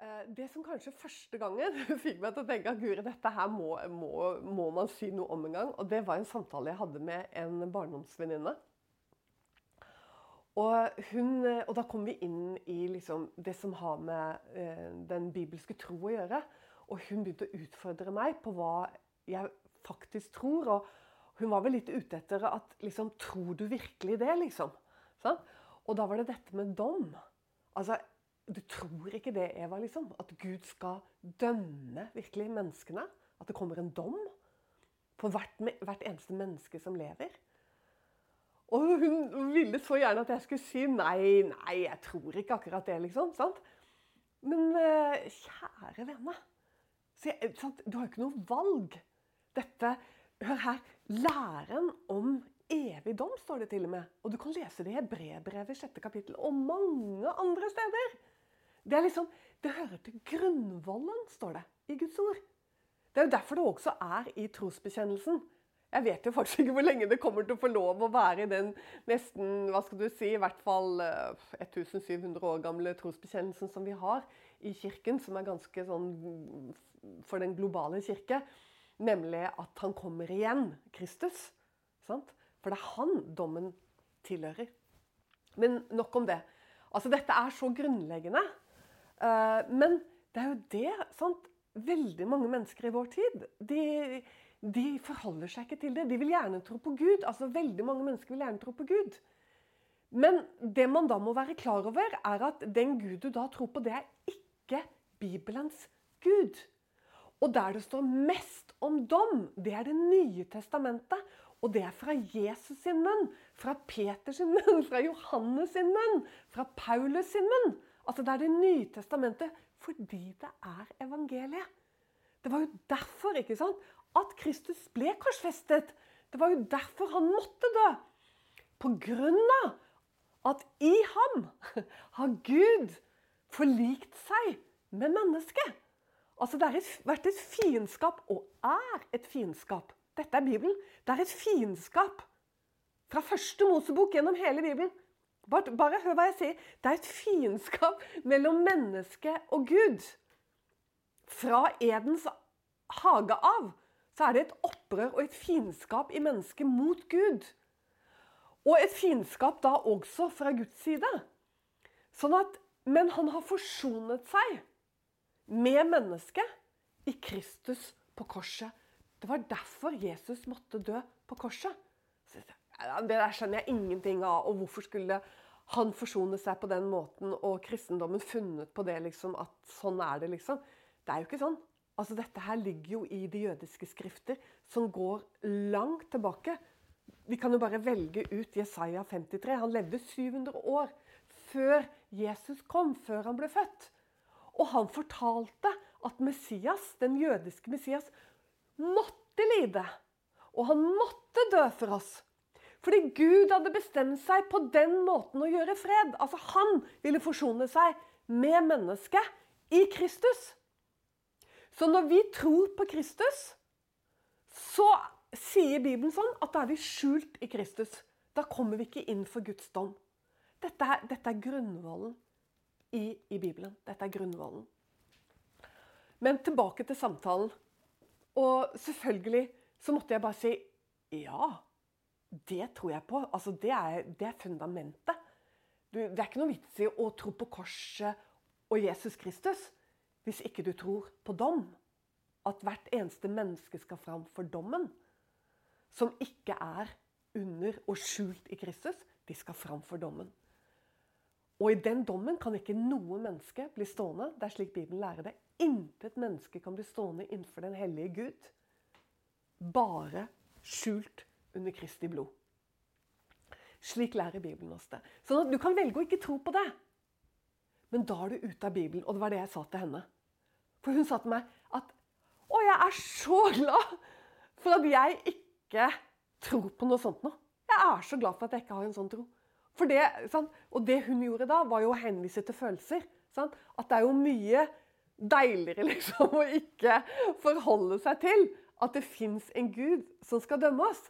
Eh, det som kanskje første gangen fikk meg til å tenke at guri, dette her må, må, må, man si noe om en gang, og det var en samtale jeg hadde med en barndomsvenninne. Og, hun, og da kom vi inn i liksom det som har med eh, den bibelske tro å gjøre. Og hun begynte å utfordre meg på hva jeg faktisk tror. Og hun var vel litt ute etter at liksom, Tror du virkelig det, liksom? Så? Og da var det dette med dom. Altså, du tror ikke det, Eva, liksom? At Gud skal dømme virkelig menneskene? At det kommer en dom på hvert, hvert eneste menneske som lever? Og hun ville så gjerne at jeg skulle si nei, nei, jeg tror ikke akkurat det, liksom. sant? Men uh, kjære vene jeg, Du har jo ikke noe valg. Dette Hør her. Læren om evig dom står det til og med. Og du kan lese det i Hebrebrevet sjette kapittel og mange andre steder. Det er liksom, det hører til grunnvollen, står det i Guds ord. Det er jo derfor det også er i trosbekjennelsen. Jeg vet jo faktisk ikke hvor lenge det kommer til å få lov å være i den nesten, hva skal du si, i hvert fall 1700 eh, år gamle trosbekjennelsen som vi har i kirken, som er ganske sånn for den globale kirke. Nemlig at han kommer igjen, Kristus. Sant? For det er han dommen tilhører. Men nok om det. Altså, dette er så grunnleggende. Eh, men det er jo det sant? Veldig mange mennesker i vår tid de, de, forholder seg ikke til det. De vil gjerne tro på Gud. Altså, veldig mange mennesker vil gjerne tro på Gud. Men det man da må være klar over, er at den Gud du da tror på, det er ikke Bibelens Gud. Og der det står mest om dom, det er Det nye testamentet. Og det er fra Jesus sin munn, fra Peters sin munn, fra Johannes sin munn, fra Paulus sin munn. Altså Det er Det nye testamentet fordi det er evangeliet. Det var jo derfor ikke sant, at Kristus ble korsfestet. Det var jo derfor han måtte dø. På grunn av at i ham har Gud forlikt seg med mennesket. Altså Det har vært et fiendskap, og er et fiendskap. Dette er Bibelen. Det er et fiendskap fra første Mosebok gjennom hele Bibelen. Bare, bare, hør hva jeg sier. Det er et fiendskap mellom menneske og Gud. Fra Edens hage av så er det et opprør og et fiendskap i mennesket mot Gud. Og et fiendskap da også fra Guds side. Sånn at, men han har forsonet seg med mennesket i Kristus på korset. Det var derfor Jesus måtte dø på korset. Det der skjønner jeg ingenting av. Og hvorfor skulle han forsonet seg på den måten, og kristendommen funnet på det, liksom, at sånn er det, liksom? Det er jo ikke sånn. Altså, Dette her ligger jo i de jødiske skrifter, som går langt tilbake. Vi kan jo bare velge ut Jesaja 53. Han levde 700 år før Jesus kom, før han ble født. Og han fortalte at Messias, den jødiske Messias måtte lide. Og han måtte dø for oss. Fordi Gud hadde bestemt seg på den måten å gjøre fred. Altså Han ville forsone seg med mennesket i Kristus. Så når vi tror på Kristus, så sier Bibelen sånn at da er vi skjult i Kristus. Da kommer vi ikke inn for Guds dom. Dette er, dette er grunnvollen i, i Bibelen. Dette er grunnvollen. Men tilbake til samtalen. Og selvfølgelig så måtte jeg bare si ja. Det tror jeg på. Altså, det, er, det er fundamentet. Du, det er ikke noe vits i å tro på korset og Jesus Kristus hvis ikke du tror på dom. At hvert eneste menneske skal fram for dommen. Som ikke er under og skjult i Kristus. De skal fram for dommen. Og i den dommen kan ikke noe menneske bli stående. Det er slik Bibelen lærer det. Intet menneske kan bli stående innenfor den hellige Gud. Bare skjult under Kristi blod. Slik lærer Bibelen oss det. Sånn at du kan velge å ikke tro på det. Men da er du ute av Bibelen. Og det var det jeg sa til henne. For hun sa til meg at Å, jeg er så glad for at jeg ikke tror på noe sånt nå. Jeg er så glad for at jeg ikke har en sånn tro. Det, og det hun gjorde da, var jo å henvise til følelser. Sant? At det er jo mye deiligere liksom, å ikke forholde seg til at det fins en Gud som skal dømme oss.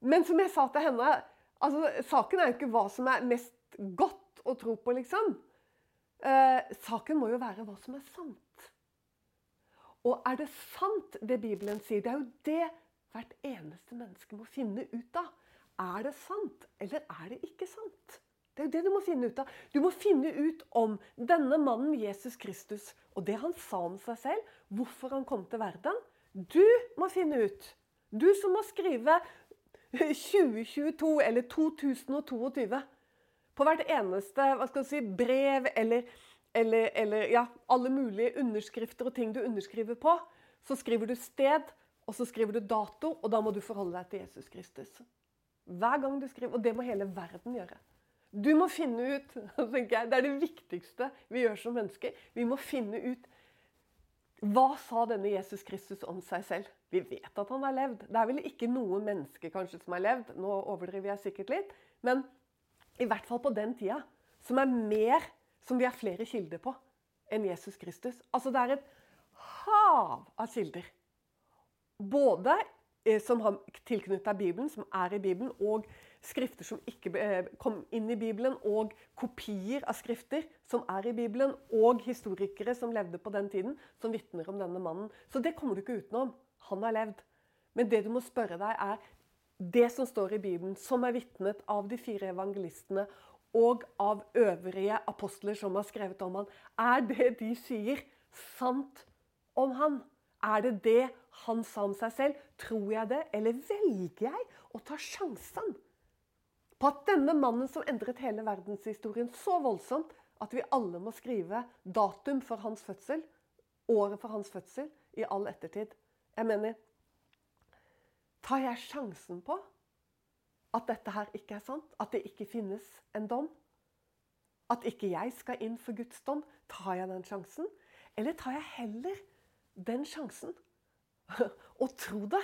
Men som jeg sa til henne, altså, saken er jo ikke hva som er mest godt å tro på, liksom. Eh, saken må jo være hva som er sant. Og er det sant, det Bibelen sier? Det er jo det hvert eneste menneske må finne ut av. Er det sant, eller er det ikke sant? Det er jo det du må finne ut av. Du må finne ut om denne mannen Jesus Kristus og det han sa om seg selv, hvorfor han kom til verden. Du må finne ut. Du som må skrive 2022 eller 2022 på hvert eneste hva skal si, brev eller, eller, eller ja, alle mulige underskrifter og ting du underskriver på, så skriver du sted, og så skriver du dato, og da må du forholde deg til Jesus Kristus. Hver gang du skriver, Og det må hele verden gjøre. Du må finne ut tenker jeg, Det er det viktigste vi gjør som mennesker. Vi må finne ut hva sa denne Jesus Kristus om seg selv. Vi vet at han har levd. Det er vel ikke noe menneske kanskje som har levd. Nå overdriver jeg sikkert litt. Men i hvert fall på den tida, som er mer som vi har flere kilder på enn Jesus Kristus. Altså det er et hav av kilder. Både eh, som har tilknyttet Bibelen, som er i Bibelen, og skrifter som ikke eh, kom inn i Bibelen, og kopier av skrifter som er i Bibelen, og historikere som levde på den tiden, som vitner om denne mannen. Så det kommer du ikke utenom. Han har levd. Men det du må spørre deg, er det som står i Bibelen, som er vitnet av de fire evangelistene og av øvrige apostler som har skrevet om han, er det de sier, sant om han? Er det det han sa om seg selv? Tror jeg det, eller velger jeg å ta sjansen på at denne mannen som endret hele verdenshistorien så voldsomt at vi alle må skrive datum for hans fødsel, året for hans fødsel, i all ettertid? Jeg mener, Tar jeg sjansen på at dette her ikke er sant? At det ikke finnes en dom? At ikke jeg skal inn for Guds dom? Tar jeg den sjansen? Eller tar jeg heller den sjansen og tro det?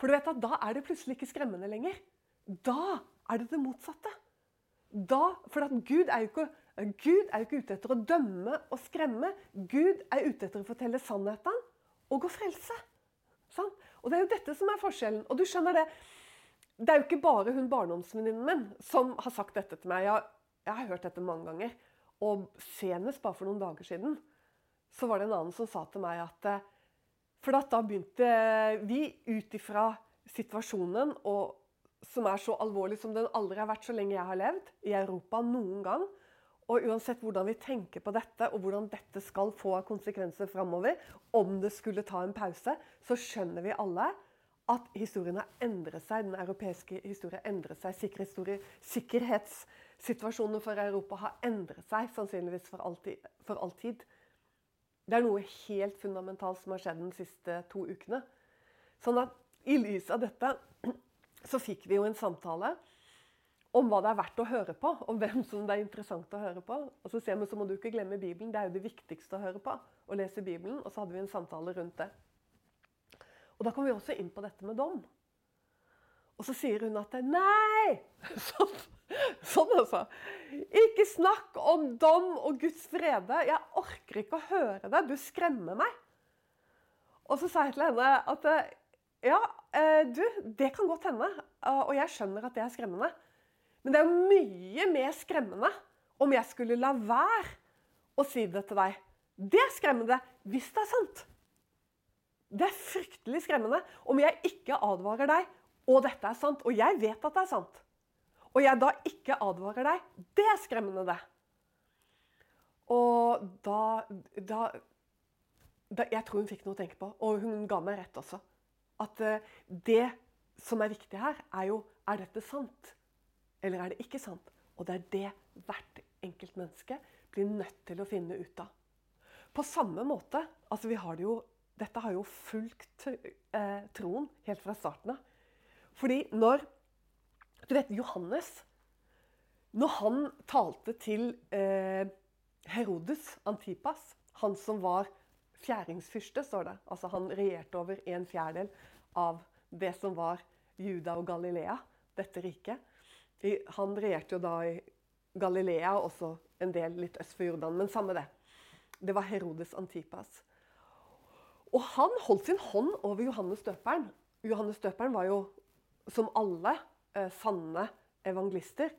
For du vet at da er det plutselig ikke skremmende lenger. Da er det det motsatte. Da, for Gud er, ikke, Gud er jo ikke ute etter å dømme og skremme. Gud er ute etter å fortelle sannheten og å frelse. Sånn? Og Det er jo dette som er forskjellen. Og du skjønner det, det er jo ikke bare hun barndomsvenninnen min som har sagt dette til meg. Jeg, jeg, har hørt dette mange ganger. Og senest bare for noen dager siden så var det en annen som sa til meg at eh, For da begynte vi ut ifra situasjonen, og, som er så alvorlig som den aldri har vært så lenge jeg har levd i Europa noen gang, og uansett hvordan vi tenker på dette, og hvordan dette skal få konsekvenser framover, om det skulle ta en pause, så skjønner vi alle at historien har endret seg. Den europeiske historien har endret seg. Sikkerhetssituasjonen for Europa har endret seg, sannsynligvis for alltid, for alltid. Det er noe helt fundamentalt som har skjedd de siste to ukene. Sånn at i lys av dette så fikk vi jo en samtale om hva det er verdt å høre på, om hvem som det er interessant å høre på. Og så, vi, så må du ikke glemme Bibelen. Det er jo det viktigste å høre på. Å lese Bibelen. Og så hadde vi en samtale rundt det. Og da kom vi også inn på dette med dom. Og så sier hun at Nei! Sånn, sånn altså. Ikke snakk om dom og Guds frede. Jeg orker ikke å høre det. Du skremmer meg. Og så sa jeg til henne at ja, eh, du, det kan godt hende. Og jeg skjønner at det er skremmende. Men det er mye mer skremmende om jeg skulle la være å si det til deg. Det er skremmende hvis det er sant. Det er fryktelig skremmende om jeg ikke advarer deg, og dette er sant, og jeg vet at det er sant. Og jeg da ikke advarer deg. Det er skremmende, det. Og da, da, da Jeg tror hun fikk noe å tenke på, og hun ga meg rett også. At uh, det som er viktig her, er jo Er dette sant? Eller er det ikke sant? Og det er det hvert enkelt menneske blir nødt til å finne ut av. På samme måte altså vi har det jo, Dette har jo fulgt eh, troen helt fra starten av. Fordi når Du vet Johannes Når han talte til eh, Herodes Antipas, han som var fjæringsfyrste, står det Altså han regjerte over en fjerdedel av det som var Juda og Galilea, dette riket. Han regjerte jo da i Galilea, og også en del litt øst for Jordan. Men samme det. Det var Herodes Antipas. Og han holdt sin hånd over Johannes døperen. Johannes døperen var jo, som alle eh, sanne evangelister,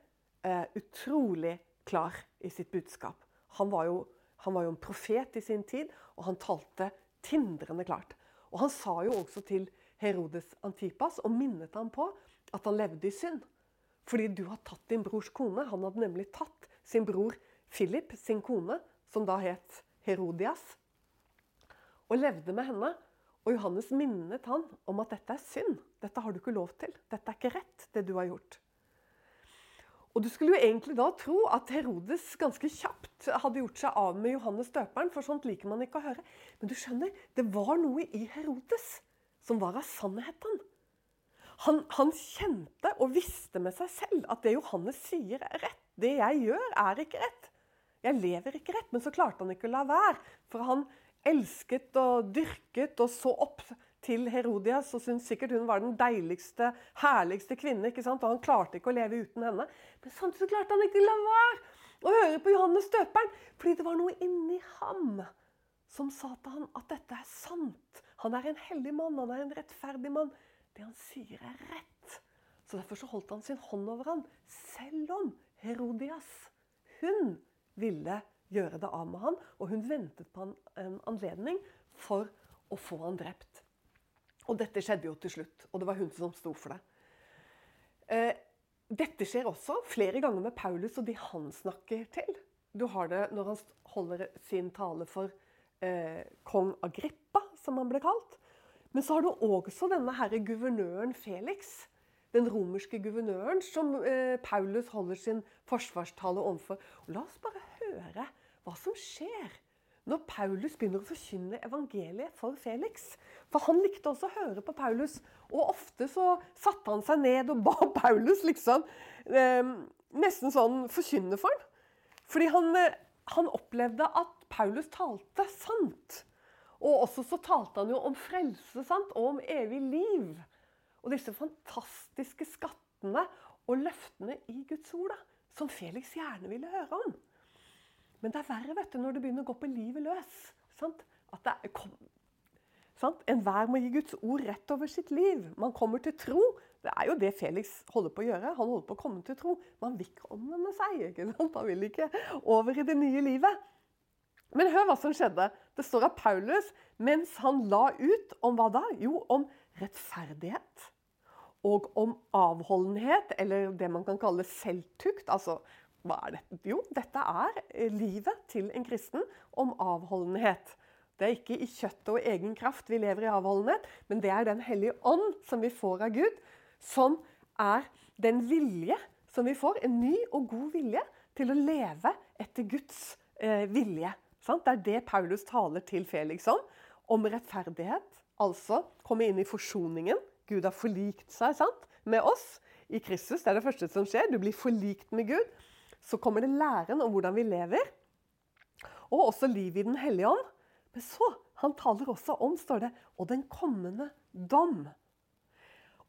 eh, utrolig klar i sitt budskap. Han var, jo, han var jo en profet i sin tid, og han talte tindrende klart. Og han sa jo også til Herodes Antipas og minnet ham på at han levde i synd. Fordi du har tatt din brors kone. Han hadde nemlig tatt sin bror Philip, sin kone, som da het Herodias, og levde med henne. Og Johannes minnet han om at dette er synd. Dette har du ikke lov til. Dette er ikke rett, det du har gjort. Og Du skulle jo egentlig da tro at Herodes ganske kjapt hadde gjort seg av med Johannes døperen, for sånt liker man ikke å høre. Men du skjønner, det var noe i Herodes som var av sannheten. Han, han kjente og visste med seg selv at det Johannes sier, er rett. Det jeg gjør, er ikke rett. Jeg lever ikke rett. Men så klarte han ikke å la være. For han elsket og dyrket og så opp til Herodias og syntes sikkert hun var den deiligste, herligste kvinne. ikke sant? Og han klarte ikke å leve uten henne. Men samtidig klarte han ikke å la være å høre på Johannes døperen. Fordi det var noe inni ham som sa til ham at dette er sant. Han er en hellig mann, han er en rettferdig mann. Det han sier, er rett. Så Derfor så holdt han sin hånd over ham, selv om Herodias hun ville gjøre det av med han, og hun ventet på en anledning for å få han drept. Og dette skjedde jo til slutt, og det var hun som sto for det. Eh, dette skjer også flere ganger med Paulus og de han snakker til. Du har det når han holder sin tale for eh, kong Agrippa, som han ble kalt. Men så har du også denne herre guvernøren Felix, den romerske guvernøren, som eh, Paulus holder sin forsvarstale overfor. La oss bare høre hva som skjer når Paulus begynner å forkynne evangeliet for Felix. For han likte også å høre på Paulus, og ofte så satte han seg ned og ba Paulus liksom eh, nesten sånn forkynne for ham. Fordi han, eh, han opplevde at Paulus talte sant. Og også så talte han jo om frelse sant? og om evig liv. Og disse fantastiske skattene og løftene i Guds ord da, som Felix gjerne ville høre om. Men det er verre vet du, når det begynner å gå på livet løs. Sant? At det kom, sant? Enhver må gi Guds ord rett over sitt liv. Man kommer til tro. Det er jo det Felix holder på å gjøre. Han holder på å komme til tro. Man vil ikke omvende seg. ikke sant? Han vil ikke over i det nye livet. Men hør hva som skjedde. Det står av Paulus mens han la ut om hva da? Jo, om rettferdighet. Og om avholdenhet, eller det man kan kalle selvtukt. Altså hva er dette? Jo, dette er eh, livet til en kristen om avholdenhet. Det er ikke i kjøttet og egen kraft vi lever i avholdenhet, men det er Den hellige ånd som vi får av Gud, som er den vilje som vi får, en ny og god vilje til å leve etter Guds eh, vilje. Sant? Det er det Paulus taler til Felix om. Om rettferdighet, altså komme inn i forsoningen. Gud har forlikt seg sant? med oss i Kristus. Det er det første som skjer. Du blir forlikt med Gud. Så kommer det læren om hvordan vi lever, og også livet i Den hellige ånd. Men så han taler også om står det, og den kommende dom.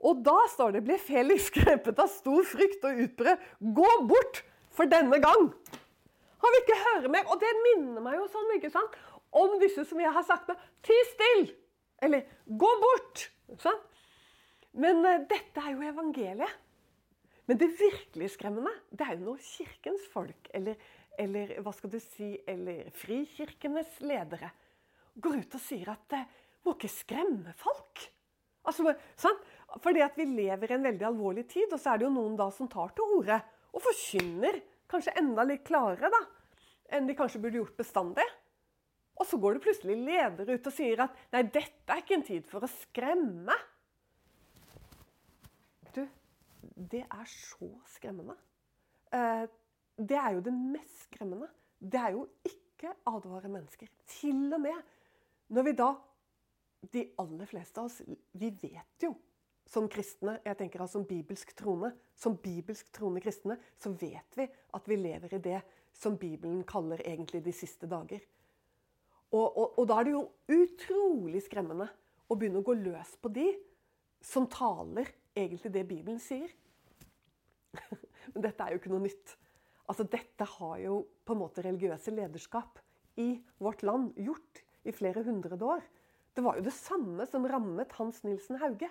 Og da står det, ble Felix grepet av stor frykt og utbrød. Gå bort for denne gang! Han vil ikke høre mer. Og det minner meg jo sånn, ikke sant? om disse som jeg har sagt med Ti still! Eller gå bort! Sånn? Men uh, dette er jo evangeliet. Men det virkelig skremmende det er jo når kirkens folk, eller, eller hva skal du si, eller frikirkenes ledere, går ut og sier at det må ikke skremme folk. Altså, sånn? Fordi at vi lever i en veldig alvorlig tid, og så er det jo noen da som tar til orde og forkynner kanskje enda litt klarere da, enn de kanskje burde gjort bestandig. Og så går det plutselig ledere ut og sier at nei, dette er ikke en tid for å skremme. Det er så skremmende. Eh, det er jo det mest skremmende. Det er jo ikke advare mennesker. Til og med når vi da De aller fleste av oss, vi vet jo som kristne, jeg tenker altså som bibelsk troende, som bibelsk troende kristne, så vet vi at vi lever i det som Bibelen kaller egentlig de siste dager. Og, og, og da er det jo utrolig skremmende å begynne å gå løs på de som taler egentlig det Bibelen sier. Men dette er jo ikke noe nytt. Altså, dette har jo på en måte religiøse lederskap i vårt land gjort i flere hundre år. Det var jo det samme som rammet Hans Nilsen Hauge.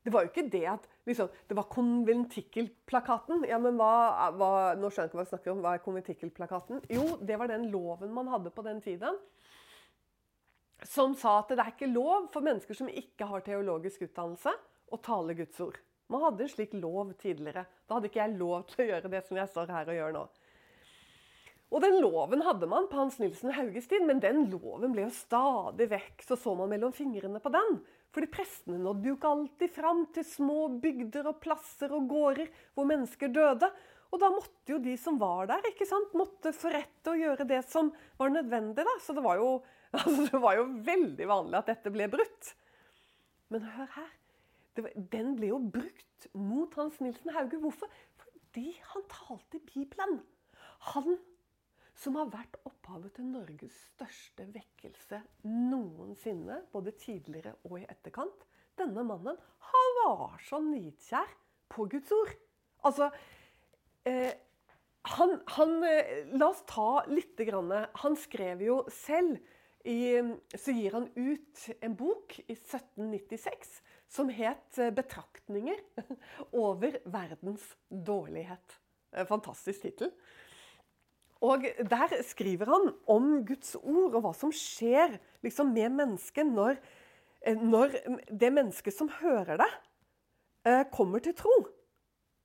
Det var jo ikke det at liksom, det var konventikkelplakaten. Ja, men hva, hva, Nå skjønner jeg ikke hva jeg snakker om. Hva er konventikkelplakaten? Jo, det var den loven man hadde på den tiden. Som sa at det er ikke lov for mennesker som ikke har teologisk utdannelse, å tale Guds ord. Man hadde en slik lov tidligere. Da hadde ikke jeg lov til å gjøre det som jeg står her og gjør nå. Og den loven hadde man på Hans Nilsen Hauges tid, men den loven ble jo stadig vekk. Så så man mellom fingrene på den. Fordi prestene nådde jo ikke alltid fram til små bygder og plasser og gårder hvor mennesker døde. Og da måtte jo de som var der, ikke sant, måtte forrette og gjøre det som var nødvendig. da. Så det var jo, altså, det var jo veldig vanlig at dette ble brutt. Men hør her. Den ble jo brukt mot Hans Nilsen Hauge. Hvorfor? Fordi han talte Bibelen. Han som har vært opphavet til Norges største vekkelse noensinne, både tidligere og i etterkant. Denne mannen han var så nidkjær på Guds ord. Altså eh, han, han, eh, La oss ta litt grann. Han skrev jo selv i, Så gir han ut en bok i 1796 som het eh, 'Betraktninger over verdens dårlighet'. Fantastisk tittel. Og Der skriver han om Guds ord og hva som skjer liksom, med mennesket når, eh, når, det mennesket som hører det, eh, kommer til tro.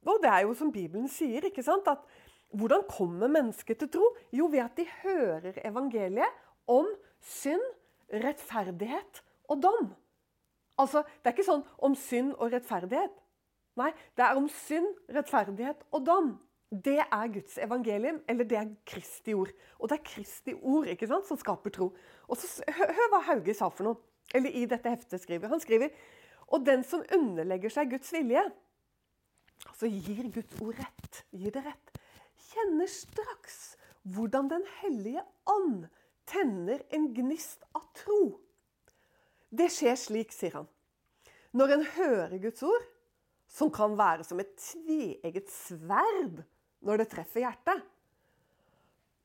Og Det er jo som Bibelen sier. ikke sant? At Hvordan kommer mennesket til tro? Jo, ved at de hører evangeliet om synd, rettferdighet og dom. Altså, Det er ikke sånn om synd og rettferdighet. Nei, det er om synd, rettferdighet og dom. Det er Guds evangelium, eller det er Kristi ord. Og det er Kristi ord ikke sant, som skaper tro. Og så, Hør, hva Hauge sa for noe, eller i dette heftet skriver. Han skriver og den som underlegger seg Guds vilje, altså gir Guds ord rett, gir det rett, kjenner straks hvordan Den hellige ånd tenner en gnist av tro. Det skjer slik, sier han. Når en hører Guds ord, som kan være som et tveegget sverd når det treffer hjertet.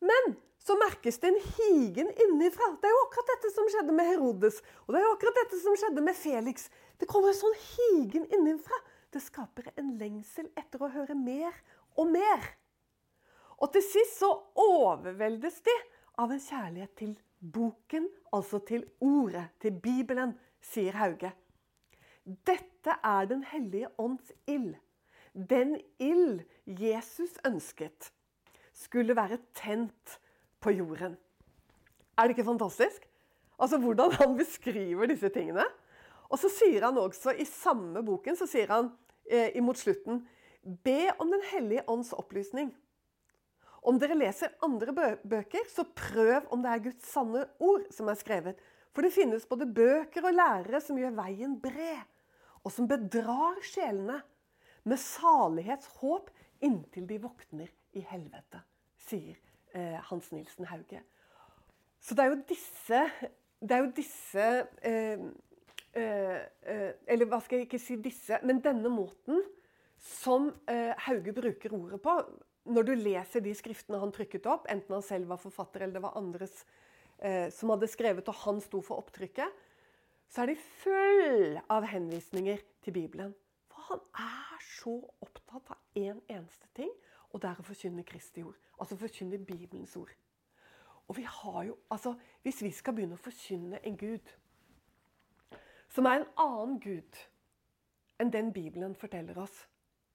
Men så merkes det en higen innifra. Det er jo akkurat dette som skjedde med Herodes. Og det er jo akkurat dette som skjedde med Felix. Det kommer en sånn higen innenfra. Det skaper en lengsel etter å høre mer og mer. Og til sist så overveldes de av en kjærlighet til boken, altså til ordet, til Bibelen, sier Hauge. Dette er Den hellige ånds ild. Den ild Jesus ønsket skulle være tent på jorden. Er det ikke fantastisk? Altså Hvordan han beskriver disse tingene. Og så sier han også i samme boken så sier han eh, imot slutten Be om Den hellige ånds opplysning. Om dere leser andre bø bøker, så prøv om det er Guds sanne ord som er skrevet. For det finnes både bøker og lærere som gjør veien bred, og som bedrar sjelene med salighetshåp inntil de våkner i helvete, sier eh, Hans Nilsen Hauge. Så det er jo disse, er jo disse eh, eh, eh, Eller hva skal jeg ikke si disse, men denne måten som eh, Hauge bruker ordet på. Når du leser de skriftene han trykket opp, enten han selv var forfatter eller det var andres eh, som hadde skrevet, og han sto for opptrykket, så er de full av henvisninger til Bibelen. For han er så opptatt av én en eneste ting, og det er å forkynne Kristi ord. Altså forkynne Bibelens ord. Og vi har jo, altså, Hvis vi skal begynne å forkynne en Gud som er en annen Gud enn den Bibelen forteller oss,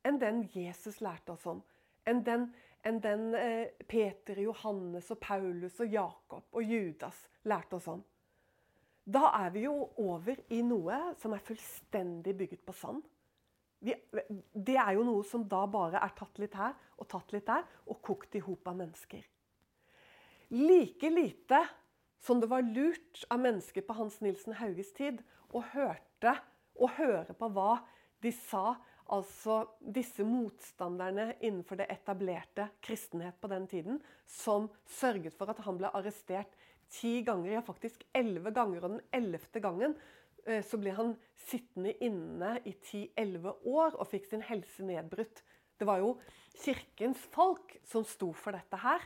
enn den Jesus lærte oss om, enn den, enn den eh, Peter, Johannes og Paulus og Jakob og Judas lærte oss om, da er vi jo over i noe som er fullstendig bygget på sand vi, det er jo noe som da bare er tatt litt her og tatt litt der, og kokt i hop av mennesker. Like lite som det var lurt av mennesker på Hans Nilsen Hauges tid å, hørte, å høre på hva de sa, altså disse motstanderne innenfor det etablerte kristenhet på den tiden, som sørget for at han ble arrestert ti ganger, ja faktisk elleve ganger, og den ellevte gangen Eh, så ble han sittende inne i 10-11 år og fikk sin helse nedbrutt. Det var jo kirkens folk som sto for dette her,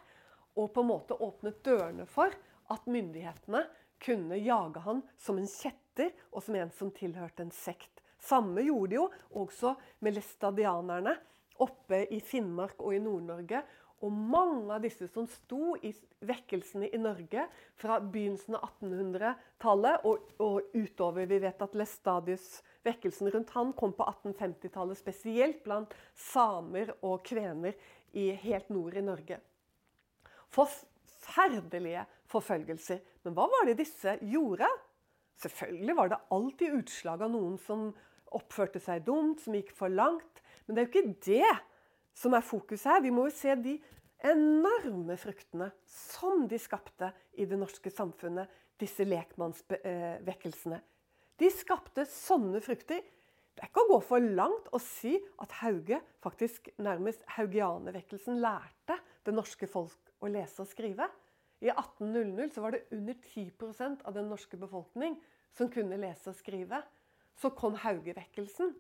og på en måte åpnet dørene for at myndighetene kunne jage han som en kjetter og som en som tilhørte en sekt Samme gjorde de jo også med læstadianerne oppe i Finnmark og i Nord-Norge. Og mange av disse som sto i vekkelsene i Norge fra begynnelsen av 1800-tallet og, og, utover Vi vet at Lestadius, vekkelsen rundt han, kom på 1850-tallet, spesielt blant samer og kvener i helt nord i Norge. Forferdelige forfølgelser. Men hva var det disse gjorde? Selvfølgelig var det alltid utslag av noen som oppførte seg dumt, som gikk for langt. Men det er jo ikke det som er fokuset her. Vi må jo se de enorme fruktene som de skapte i det norske samfunnet, disse lekmannsvekkelsene. De skapte sånne frukter. Det er ikke å gå for langt å si at Hauge, faktisk nærmest haugianervekkelsen, lærte det norske folk å lese og skrive. I 1800 så var det under 10% av den norske befolkning som kunne lese og skrive. Så kom Haugevekkelsen.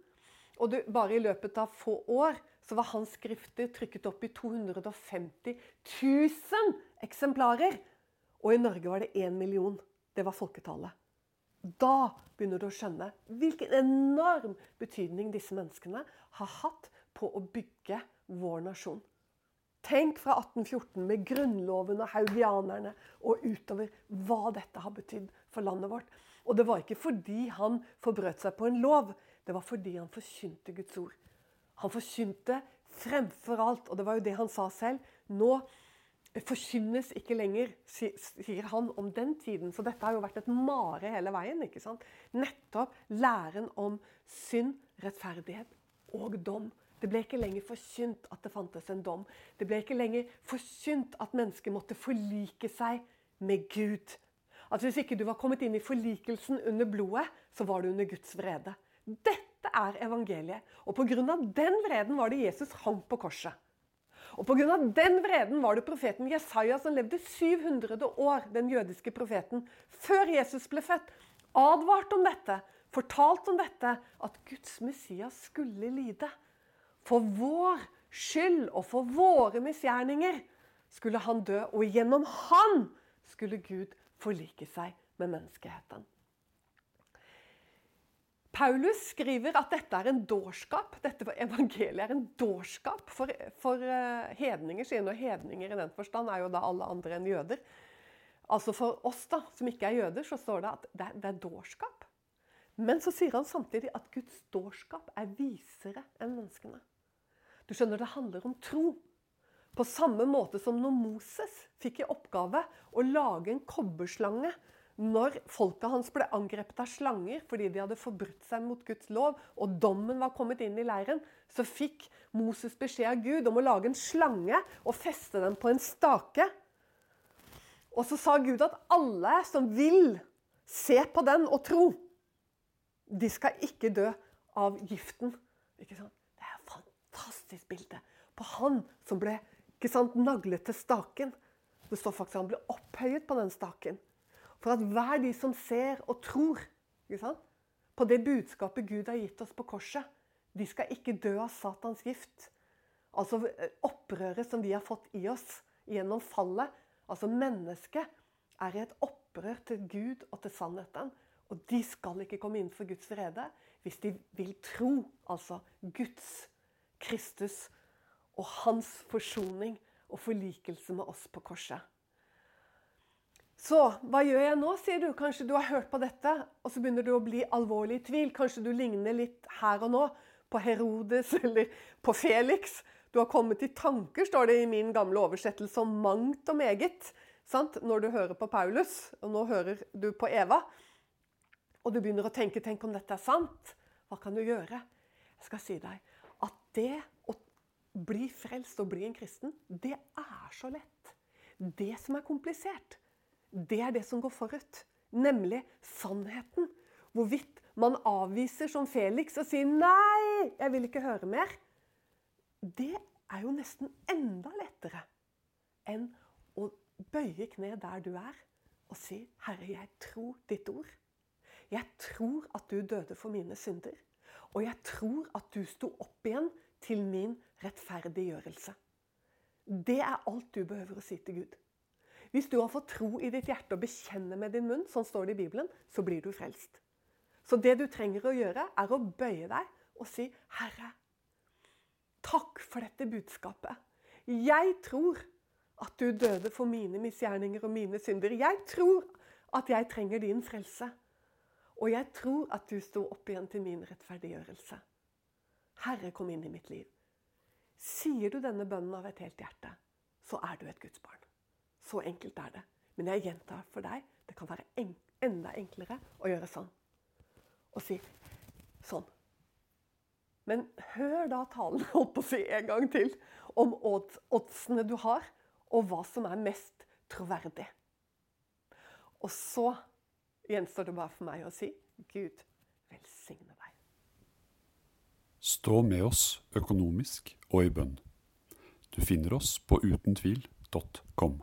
Og du, bare i løpet av få år så var hans skrifter trykket opp i 250 000 eksemplarer. Og i Norge var det én million. Det var folketallet. Da begynner du å skjønne hvilken enorm betydning disse menneskene har hatt på å bygge vår nasjon. Tenk fra 1814 med Grunnloven og haugianerne og utover hva dette har betydd for landet vårt. Og det var ikke fordi han forbrøt seg på en lov, det var fordi han forkynte Guds ord. Han forkynte fremfor alt, og det var jo det han sa selv. Nå forkynnes ikke lenger, sier han om den tiden. Så dette har jo vært et mare hele veien. ikke sant? Nettopp læren om synd, rettferdighet og dom. Det ble ikke lenger forkynt at det fantes en dom. Det ble ikke lenger forkynt at mennesker måtte forlike seg med Gud. At Hvis ikke du var kommet inn i forlikelsen under blodet, så var du under Guds vrede. Dette er evangeliet. Og pga. den vreden var det Jesus hang på korset. Og pga. den vreden var det profeten Jesaja som levde 700 år, den jødiske profeten, før Jesus ble født, advart om dette, fortalt om dette, at Guds Messias skulle lide. For vår skyld og for våre misgjerninger skulle han dø, og gjennom han skulle Gud forlike seg med menneskeheten. Paulus skriver at dette er en dårskap. Dette evangeliet er en dårskap for, for uh, hedninger. Sier nå hedninger i den forstand er jo da alle andre enn jøder. Altså For oss da, som ikke er jøder, så står det at det, det er dårskap. Men så sier han samtidig at Guds dårskap er visere enn menneskene. Du skjønner, det handler om tro. På samme måte som når Moses fikk i oppgave å lage en kobberslange når folket hans ble angrepet av slanger fordi de hadde forbrutt seg mot Guds lov, og dommen var kommet inn i leiren, så fikk Moses beskjed av Gud om å lage en slange og feste den på en stake. Og så sa Gud at alle som vil se på den og tro, de skal ikke dø av giften. Det er et fantastisk bilde på han som ble ikke sant, naglet til staken. Det står faktisk at han ble opphøyet på den staken. For at hver de som ser og tror på det budskapet Gud har gitt oss på korset, de skal ikke dø av Satans gift. Altså eh, opprøret som vi har fått i oss gjennom fallet. Altså mennesket er i et opprør til Gud og til sannheten. Og de skal ikke komme inn for Guds vrede hvis de vil tro, altså Guds, Kristus og hans forsoning og forlikelse med oss på korset. Så hva gjør jeg nå, sier du. Kanskje du har hørt på dette, og så begynner du å bli alvorlig i tvil. Kanskje du ligner litt her og nå på Herodes eller på Felix. Du har kommet i tanker, står det i min gamle oversettelse, om mangt og meget. Sant? Når du hører på Paulus, og nå hører du på Eva. Og du begynner å tenke tenk om dette er sant. Hva kan du gjøre? Jeg skal si deg at det bli frelst og bli en kristen, det er så lett. Det som er komplisert, det er det som går forut. Nemlig sannheten. Hvorvidt man avviser som Felix og sier 'nei, jeg vil ikke høre mer'. Det er jo nesten enda lettere enn å bøye kne der du er og si 'Herre, jeg tror ditt ord'. Jeg tror at du døde for mine synder. Og jeg tror at du sto opp igjen til min rettferdiggjørelse. Det er alt du behøver å si til Gud. Hvis du har fått tro i ditt hjerte og bekjenne med din munn, sånn står det i Bibelen, så blir du frelst. Så det du trenger å gjøre, er å bøye deg og si, 'Herre, takk for dette budskapet. Jeg tror at du døde for mine misgjerninger og mine synder. Jeg tror at jeg trenger din frelse. Og jeg tror at du sto opp igjen til min rettferdiggjørelse. Herre, kom inn i mitt liv. Sier du denne bønnen av et helt hjerte, så er du et Guds barn. Så enkelt er det. Men jeg gjentar for deg, det kan være en, enda enklere å gjøre sånn. Og si sånn. Men hør da talen holdt på å si en gang til om oddsene du har, og hva som er mest troverdig. Og så gjenstår det bare for meg å si Gud velsigne. Stå med oss økonomisk og i bønn. Du finner oss på utentvil.com.